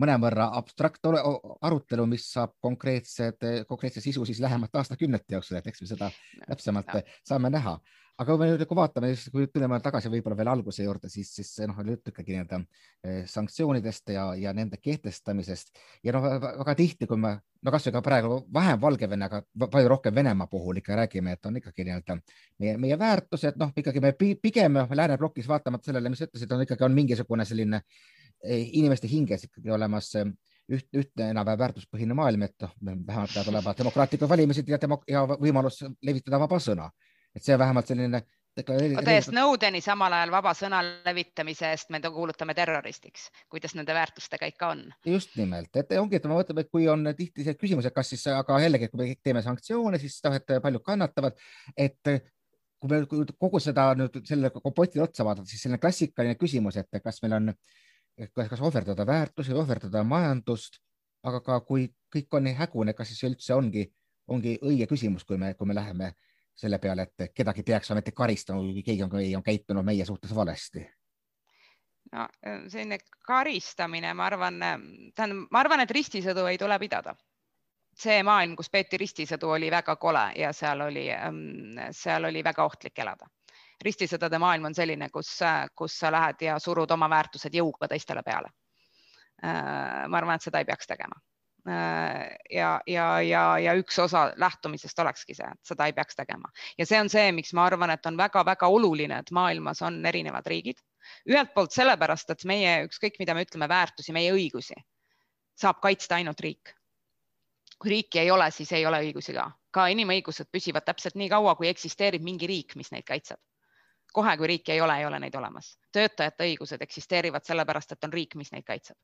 mõnevõrra abstraktne arutelu, mis saab konkreetsed, konkreetse sisu siis lähemate aastakümnete jooksul, et eks me seda täpsemalt ja. saame näha aga kui me nüüd nagu vaatame, kui tuleme tagasi võib-olla veel alguse juurde, siis, siis noh, ikkagi nii-öelda eh, sanktsioonidest ja, ja nende kehtestamisest. Ja noh, väga tihti, kui me, no kasvõi ka praegu vähem Valgevene, aga palju rohkem Venemaa puhul ikka räägime, et on ikkagi nii-öelda meie, meie väärtused, noh, ikkagi me pigem lääneblokis vaatamata sellele, mis sa ütlesid, on ikkagi on mingisugune selline eh, inimeste hinges ikkagi olemas eh, üht, ühtne enam-vähem väärtuspõhine maailm, et noh, vähemalt peavad olema demokraatlikud valimised ja demok- ja võimalus levitada vaba sõna et see vähemalt selline oota ja Snowdeni samal ajal vaba sõna levitamise eest me kuulutame terroristiks, kuidas nende väärtustega ikka on? just nimelt, et ongi, et ma mõtlen, et kui on tihti see küsimus, et kas siis, aga jällegi, kui me teeme sanktsioone, siis noh, et paljud kannatavad, et kui me kui kogu seda nüüd selle kompoti otsa vaadata, siis selline klassikaline küsimus, et kas meil on, kas, ohverdada väärtusi, ohverdada majandust, aga ka kui kõik on nii hägune, kas siis üldse ongi, ongi õige küsimus, kui me, kui me läheme selle peale, et kedagi peaks ometi karistama, kui keegi on, on käitunud meie suhtes valesti? no selline karistamine, ma arvan, tähendab, ma arvan, et ristisõdu ei tule pidada. see maailm, kus peeti ristisõdu, oli väga kole ja seal oli, seal oli väga ohtlik elada. ristisõdade maailm on selline, kus, kus sa lähed ja surud oma väärtused jõuga teistele peale. ma arvan, et seda ei peaks tegema Äh, ja, ja, ja, ja üks osa lähtumisest olekski see, et seda ei peaks tegema ja see on see, miks ma arvan, et on väga-väga oluline, et maailmas on erinevad riigid. ühelt poolt sellepärast, et meie ükskõik, mida me ütleme, väärtusi, meie õigusi saab kaitsta ainult riik. kui riiki ei ole, siis ei ole õigusi ka, ka inimõigused püsivad täpselt nii kaua, kui eksisteerib mingi riik, mis neid kaitseb kohe, kui riiki ei ole, ei ole neid olemas. töötajate õigused eksisteerivad sellepärast, et on riik, mis neid kaitseb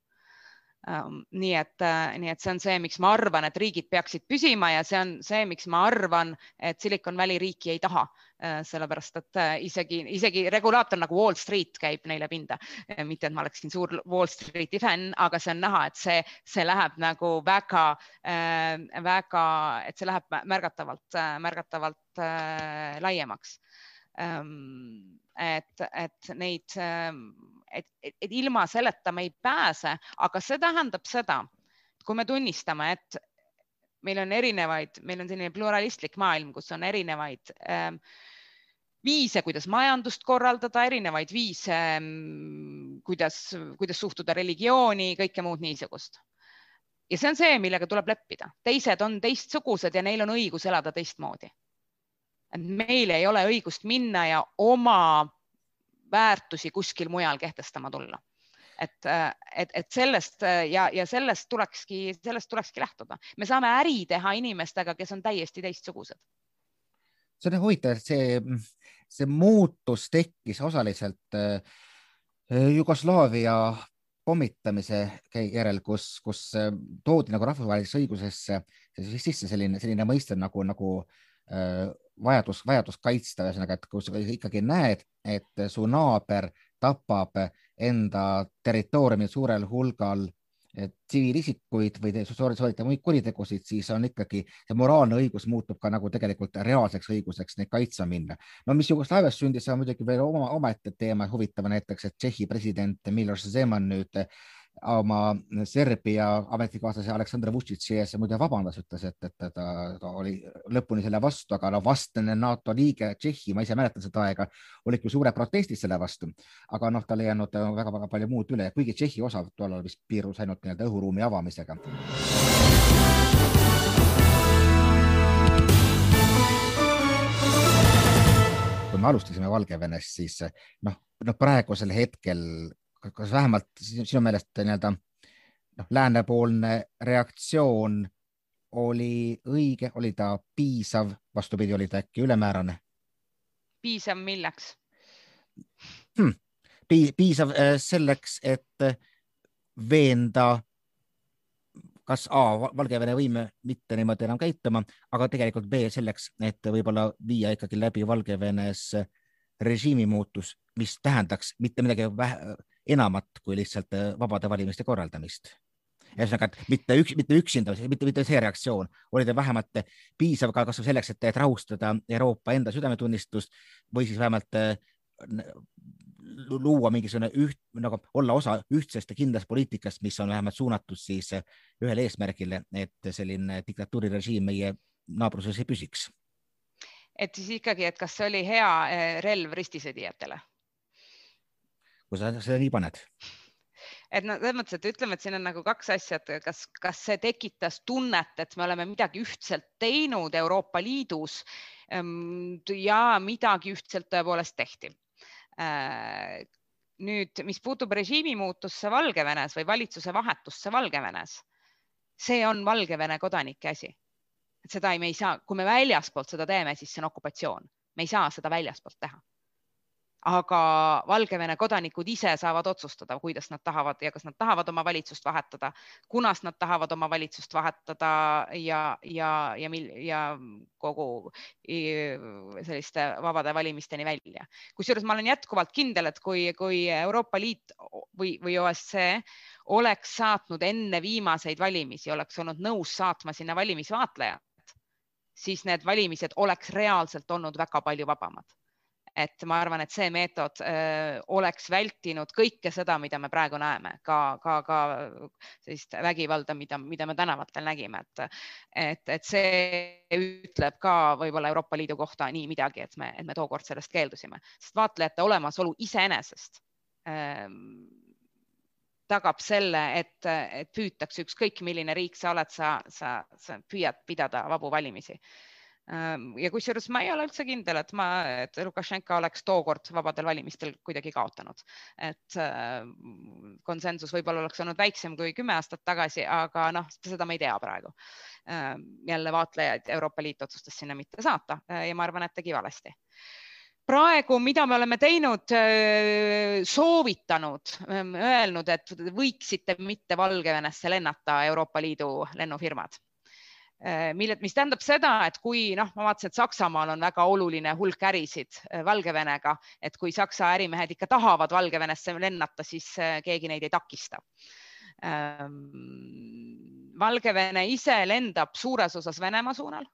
nii et, äh, nii et see on see, miks ma arvan, et riigid peaksid püsima ja see on see, miks ma arvan, et Silicon Valley riiki ei taha, äh, sellepärast et äh, isegi, isegi regulaator nagu Wall Street käib neile pinda. mitte, et ma oleksin suur Wall Streeti fänn, aga see on näha, et see, see läheb nagu väga väga, et see läheb märgatavalt, märgatavalt laiemaks ähm, et, et neid et, et, et ilma selleta me ei pääse, aga see tähendab seda, kui me tunnistame, et meil on erinevaid, meil on selline pluralistlik maailm, kus on erinevaid ähm, viise, kuidas majandust korraldada, erinevaid viise ähm,, kuidas, kuidas suhtuda religiooni, kõike muud niisugust. ja see on see, millega tuleb leppida, teised on teistsugused ja neil on õigus elada teistmoodi. et meil ei ole õigust minna ja oma väärtusi kuskil mujal kehtestama tulla. et, et, et sellest ja, ja sellest tulekski, sellest tulekski lähtuda. me saame äri teha inimestega, kes on täiesti teistsugused. see on huvitav, et see, see muutus tekkis osaliselt äh, Jugoslaavia pommitamise järel, kus, kus äh, toodi nagu rahvusvahelisesse õigusesse sisse selline, selline mõiste nagu, nagu äh, vajadus, vajadus kaitsta, ühesõnaga, et kui sa ikkagi näed, et su naaber tapab enda territooriumil suurel hulgal tsiviilisikuid või sooritab muid kuritegusid, siis on ikkagi see moraalne õigus muutub ka nagu tegelikult reaalseks õiguseks neid kaitsma minna. no mis Jugoslaavias sündis, see on muidugi veel oma, omaette teema, huvitav näiteks, et Tšehhi president Miloš Zeman nüüd oma Serbia ametikaaslase Aleksandr Vučići ees muide vabandas, ütles, et, et ta, ta oli lõpuni selle vastu, aga no vastane NATO liige Tšehhi, ma ise mäletan seda aega, olid küll suured protestid selle vastu, aga noh, tal ei jäänud väga-väga palju muud üle, kuigi Tšehhi osa tollal vist piirus ainult nii-öelda õhuruumi avamisega. kui me alustasime Valgevenest, siis noh, noh praegusel hetkel kas vähemalt sinu meelest nii-öelda noh, läänepoolne reaktsioon oli õige, oli ta piisav, vastupidi, oli ta äkki ülemäärane? piisav milleks? hmm, piisav selleks, et veenda kas A, Valgevene võime mitte niimoodi enam käituma, aga tegelikult B selleks, et võib-olla viia ikkagi läbi Valgevenes režiimi muutus, mis tähendaks mitte midagi vähe, enamat kui lihtsalt vabade valimiste korraldamist. ühesõnaga, et mitte üks, mitte üksinda, mitte, mitte see reaktsioon, oli ta vähemalt piisav ka kasvõi selleks, et rahustada Euroopa enda südametunnistust või siis vähemalt luua mingisugune üht, nagu olla osa ühtsest ja kindlast poliitikast, mis on vähemalt suunatud siis ühele eesmärgile, et selline diktatuurirežiim meie naabruses ei püsiks. et siis ikkagi, et kas see oli hea relv ristisõdijatele? Kui sa seda nii paned. Et no selles mõttes, et ütleme, et siin on nagu kaks asja, et kas, kas see tekitas tunnet, et me oleme midagi ühtselt teinud Euroopa Liidus ehm, ja midagi ühtselt tõepoolest tehti. Äh, nüüd, mis puutub režiimi muutusse Valgevenes või valitsuse vahetusse Valgevenes, see on Valgevene kodanike asi. et seda ei, me ei saa, kui me väljaspoolt seda teeme, siis see on okupatsioon, me ei saa seda väljaspoolt teha aga Valgevene kodanikud ise saavad otsustada, kuidas nad tahavad ja kas nad tahavad oma valitsust vahetada, kunas nad tahavad oma valitsust vahetada ja, ja, ja, ja kogu selliste vabade valimisteni välja. kusjuures ma olen jätkuvalt kindel, et kui, kui Euroopa Liit või, või OSCE oleks saatnud enne viimaseid valimisi, oleks olnud nõus saatma sinna valimisvaatlejad, siis need valimised oleks reaalselt olnud väga palju vabamad et ma arvan, et see meetod öö, oleks vältinud kõike seda, mida me praegu näeme, ka, ka, ka sellist vägivalda, mida, mida me tänavatel nägime, et, et, et see ütleb ka võib-olla Euroopa Liidu kohta nii midagi, et me, et me tookord sellest keeldusime, sest vaatlejate olemasolu iseenesest tagab selle, et, et püütakse ükskõik milline riik sa oled, sa, sa, sa püüad pidada vabu valimisi ja kusjuures ma ei ole üldse kindel, et ma, et Lukašenka oleks tookord vabadel valimistel kuidagi kaotanud, et äh, konsensus võib-olla oleks olnud väiksem kui kümme aastat tagasi, aga noh, seda me ei tea praegu. Äh,. jälle vaatlejaid Euroopa Liit otsustas sinna mitte saata äh, ja ma arvan, et tegi valesti. Praegu, mida me oleme teinud, äh, soovitanud, öelnud, et võiksite mitte Valgevenesse lennata Euroopa Liidu lennufirmad. Äh, mille, mis tähendab seda, et kui noh, ma vaatasin, et Saksamaal on väga oluline hulk ärisid äh, Valgevenega, et kui Saksa ärimehed ikka tahavad Valgevenesse lennata, siis äh, keegi neid ei takista. Ähm, Valgevene ise lendab suures osas Venemaa suunal.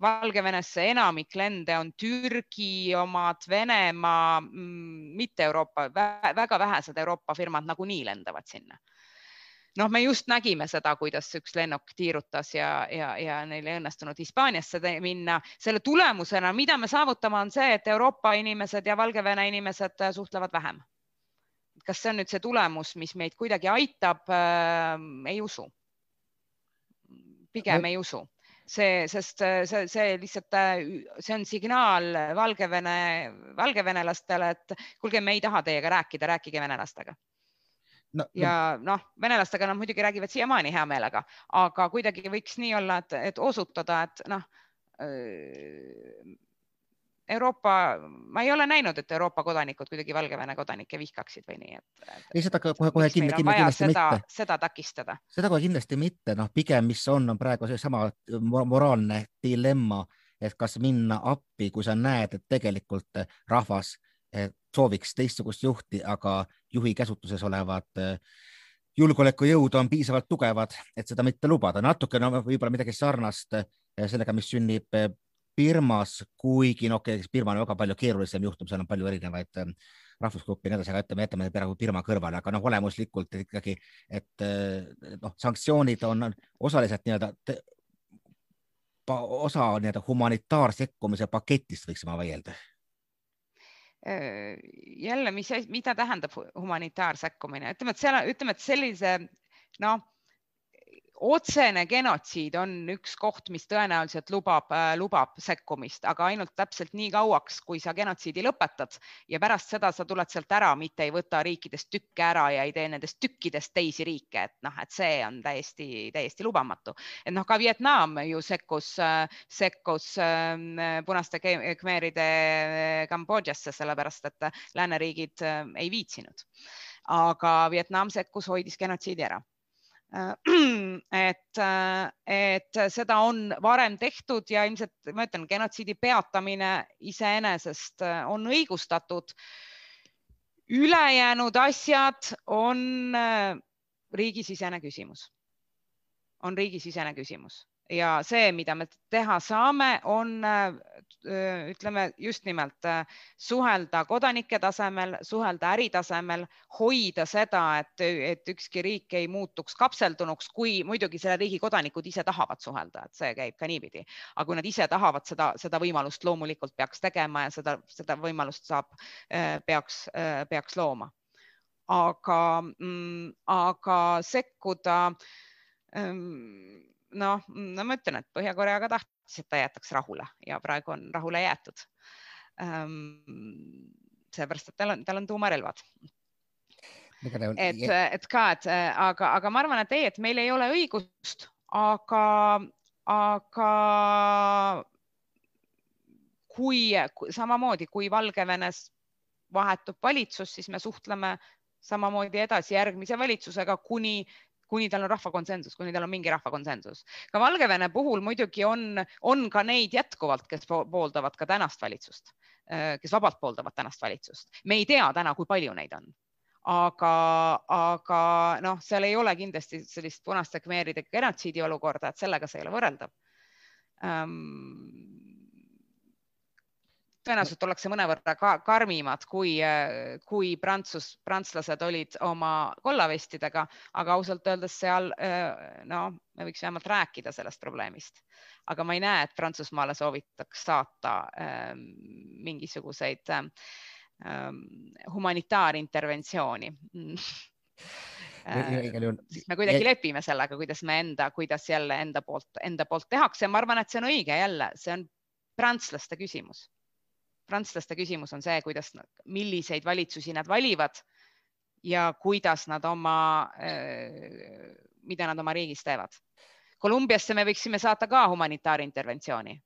Valgevenesse enamik lende on Türgi omad, Venemaa, mm, mitte Euroopa, väga vähesed Euroopa firmad nagunii lendavad sinna noh, me just nägime seda, kuidas üks lennuk tiirutas ja, ja, ja neil ei õnnestunud Hispaaniasse minna. selle tulemusena, mida me saavutame, on see, et Euroopa inimesed ja Valgevene inimesed äh, suhtlevad vähem. kas see on nüüd see tulemus, mis meid kuidagi aitab äh,? ei usu. pigem ei usu see, sest äh, see, see lihtsalt, äh, see on signaal Valgevene, valgevenelastele, et kuulge, me ei taha teiega rääkida, rääkige venelastega no,. ja noh, venelastega nad muidugi räägivad siiamaani hea meelega, aga kuidagi võiks nii olla, et, et osutada, et noh äh, Euroopa, ma ei ole näinud, et Euroopa kodanikud kuidagi Valgevene kodanikke vihkaksid või nii, et. ei, seda kohe-kohe kindlasti, kindlasti seda, mitte. seda takistada. seda kohe kindlasti mitte, noh, pigem, mis on, on praegu seesama moraalne dilemma, et kas minna appi, kui sa näed, et tegelikult rahvas sooviks teistsugust juhti, aga juhi käsutuses olevad äh, julgeolekujõud on piisavalt tugevad, et seda mitte lubada. natukene no, võib-olla midagi sarnast äh, sellega, mis sünnib äh, Birmas, kuigi no okei okay,, Birma on väga palju keerulisem juhtum, seal on palju erinevaid rahvusgruppe ja nii edasi, aga ütleme, jätame praegu Birma kõrvale, aga noh, olemuslikult ikkagi, et noh, sanktsioonid on osaliselt nii-öelda osa nii-öelda humanitaarsekkumise paketist, võiks ma vaielda jälle, mis, mida tähendab humanitaarsekkumine, ütleme, et seal, ütleme, et sellise noh, otsene genotsiid on üks koht, mis tõenäoliselt lubab, lubab sekkumist, aga ainult täpselt nii kauaks, kui sa genotsiidi lõpetad ja pärast seda sa tuled sealt ära, mitte ei võta riikidest tükke ära ja ei tee nendest tükkidest teisi riike, et noh, et see on täiesti, täiesti lubamatu. et noh, ka Vietnam ju sekkus, sekkus punaste khmeeride Kambodžasse, sellepärast et lääneriigid ei viitsinud aga Vietnam sekkus, hoidis genotsiidi ära et, et seda on varem tehtud ja ilmselt ma ütlen, genotsiidi peatamine iseenesest on õigustatud. ülejäänud asjad on riigisisene küsimus, on riigisisene küsimus ja see, mida me teha saame, on ütleme just nimelt suhelda kodanike tasemel, suhelda äritasemel, hoida seda, et, et ükski riik ei muutuks kapseldunuks, kui muidugi selle riigi kodanikud ise tahavad suhelda, et see käib ka niipidi, aga kui nad ise tahavad seda, seda võimalust loomulikult peaks tegema ja seda, seda võimalust saab, peaks, peaks looma. aga, mm, aga sekkuda noh, no ma ütlen, et Põhja-Korea ka tahtis, et ta jäetaks rahule ja praegu on rahule jäetud ähm,. seepärast, et tal on, tal on tuumarelvad. et, et ka, et aga, aga ma arvan, et ei, et meil ei ole õigust, aga, aga kui samamoodi, kui Valgevenes vahetub valitsus, siis me suhtleme samamoodi edasi järgmise valitsusega, kuni kuni tal on rahva konsensus, kuni tal on mingi rahva konsensus. ka Valgevene puhul muidugi on, on ka neid jätkuvalt, kes pooldavad ka tänast valitsust, äh, kes vabalt pooldavad tänast valitsust. me ei tea täna, kui palju neid on aga, aga noh, seal ei ole kindlasti sellist punaste khmeeride genotsiidi olukorda, et sellega see ei ole võrreldav um, tõenäoliselt ollakse mõnevõrra ka karmimad, kui, kui Prantsus, prantslased olid oma kollavestidega, aga ausalt öeldes seal no me võiks vähemalt rääkida sellest probleemist, aga ma ei näe, et Prantsusmaale soovitaks saata ähm, mingisuguseid ähm, humanitaarinterventsiooni. Siis me kuidagi lepime sellega, kuidas me enda, kuidas jälle enda poolt, enda poolt tehakse, ma arvan, et see on õige jälle, see on prantslaste küsimus prantslaste küsimus on see, kuidas, milliseid valitsusi nad valivad ja kuidas nad oma, äh, mida nad oma riigis teevad. Kolumbiasse me võiksime saata ka humanitaarinterventsiooni.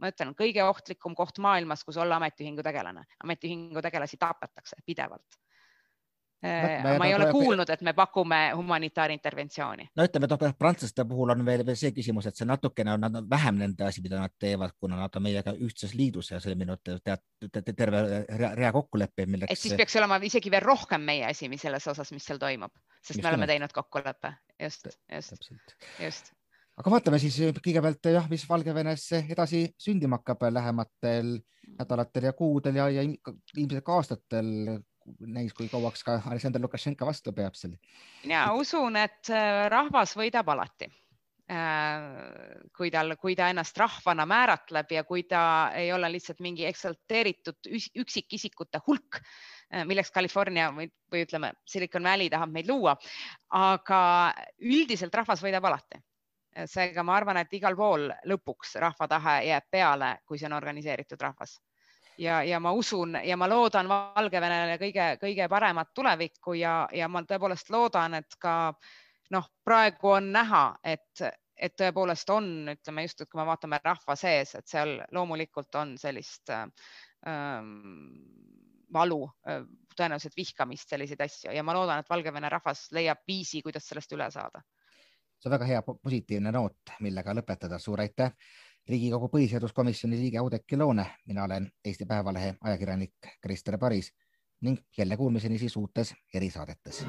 ma ütlen, kõige ohtlikum koht maailmas, kus olla ametiühingu tegelane, ametiühingu tegelasi tapetakse pidevalt Äh, ma ei ole kuulnud, et me pakume humanitaarinterventsiooni. no ütleme, et noh, prantslaste puhul on veel, veel see küsimus, et see natukene on nad, vähem nende asi, mida nad teevad, kuna nad on meiega ühtses liidus ja sõlminud terve rea, rea kokkuleppeid, milleks. et siis peaks olema isegi veel rohkem meie asi selles osas, mis seal toimub, sest just me oleme teinud kokkuleppe, just, just, just. Aga vaatame siis kõigepealt jah, mis Valgevenes edasi sündima hakkab lähematel nädalatel ja kuudel ja, ja ilmselt ka aastatel, näis, kui kauaks ka Aleksandr Lukašenka vastu peab seal. mina usun, et äh, rahvas võidab alati äh, kui tal, kui ta ennast rahvana määratleb ja kui ta ei ole lihtsalt mingi eksalteeritud üksikisikute hulk, äh, milleks California või, või ütleme, Silicon Valley tahab meid luua. aga üldiselt rahvas võidab alati. seega ma arvan, et igal pool lõpuks rahva tahe jääb peale, kui see on organiseeritud rahvas ja, ja ma usun ja ma loodan Valgevenele kõige-kõige paremat tulevikku ja, ja ma tõepoolest loodan, et ka noh, praegu on näha, et, et tõepoolest on, ütleme just, et kui me vaatame rahva sees, et seal loomulikult on sellist ähm, valu, äh, tõenäoliselt vihkamist, selliseid asju ja ma loodan, et Valgevene rahvas leiab viisi, kuidas sellest üle saada. see on väga hea positiivne noot, millega lõpetada. suur aitäh Riigikogu põhiseaduskomisjoni liige Oudekki Loone, mina olen Eesti Päevalehe ajakirjanik Krister Paris ning jälle kuulmiseni siis uutes erisaadetes.